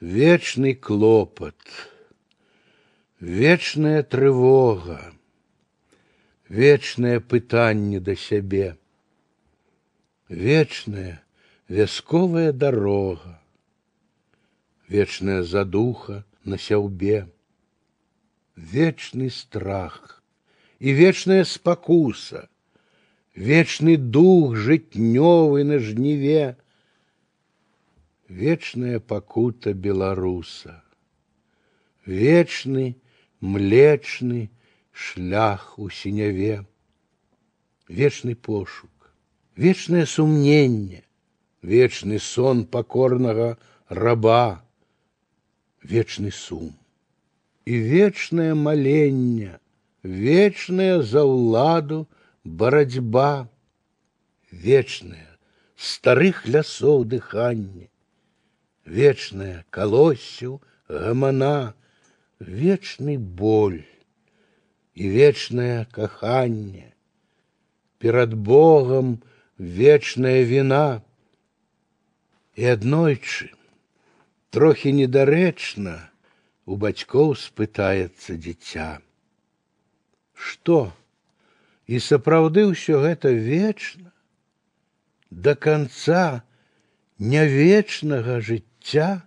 вечный клопат, вечная трывога, вечнае пытанне да сябе, вечная вясковая дорога, вечная задуха на сяўбе, вечный страх и вечная спакуса, вечный дух жытнёвы на жніве, вечная пакута беларуса, вечны млечны шлях у сіняве, вечны пошук, вечнае сумненне, вечны сон покорнага раба, вечны сум і вечнае маленне, вечная за ўладу барацьба, вечная старых лясоў дыханне, вечная калоссю гамана, вечный боль и вечное каханне, перад Богом вечная вина, и аднойчы трохі недарэчна у бацькоў спытаецца дзіця. Што? І сапраўды ўсё гэта вечна, до конца нявечнага жыцця, Yeah.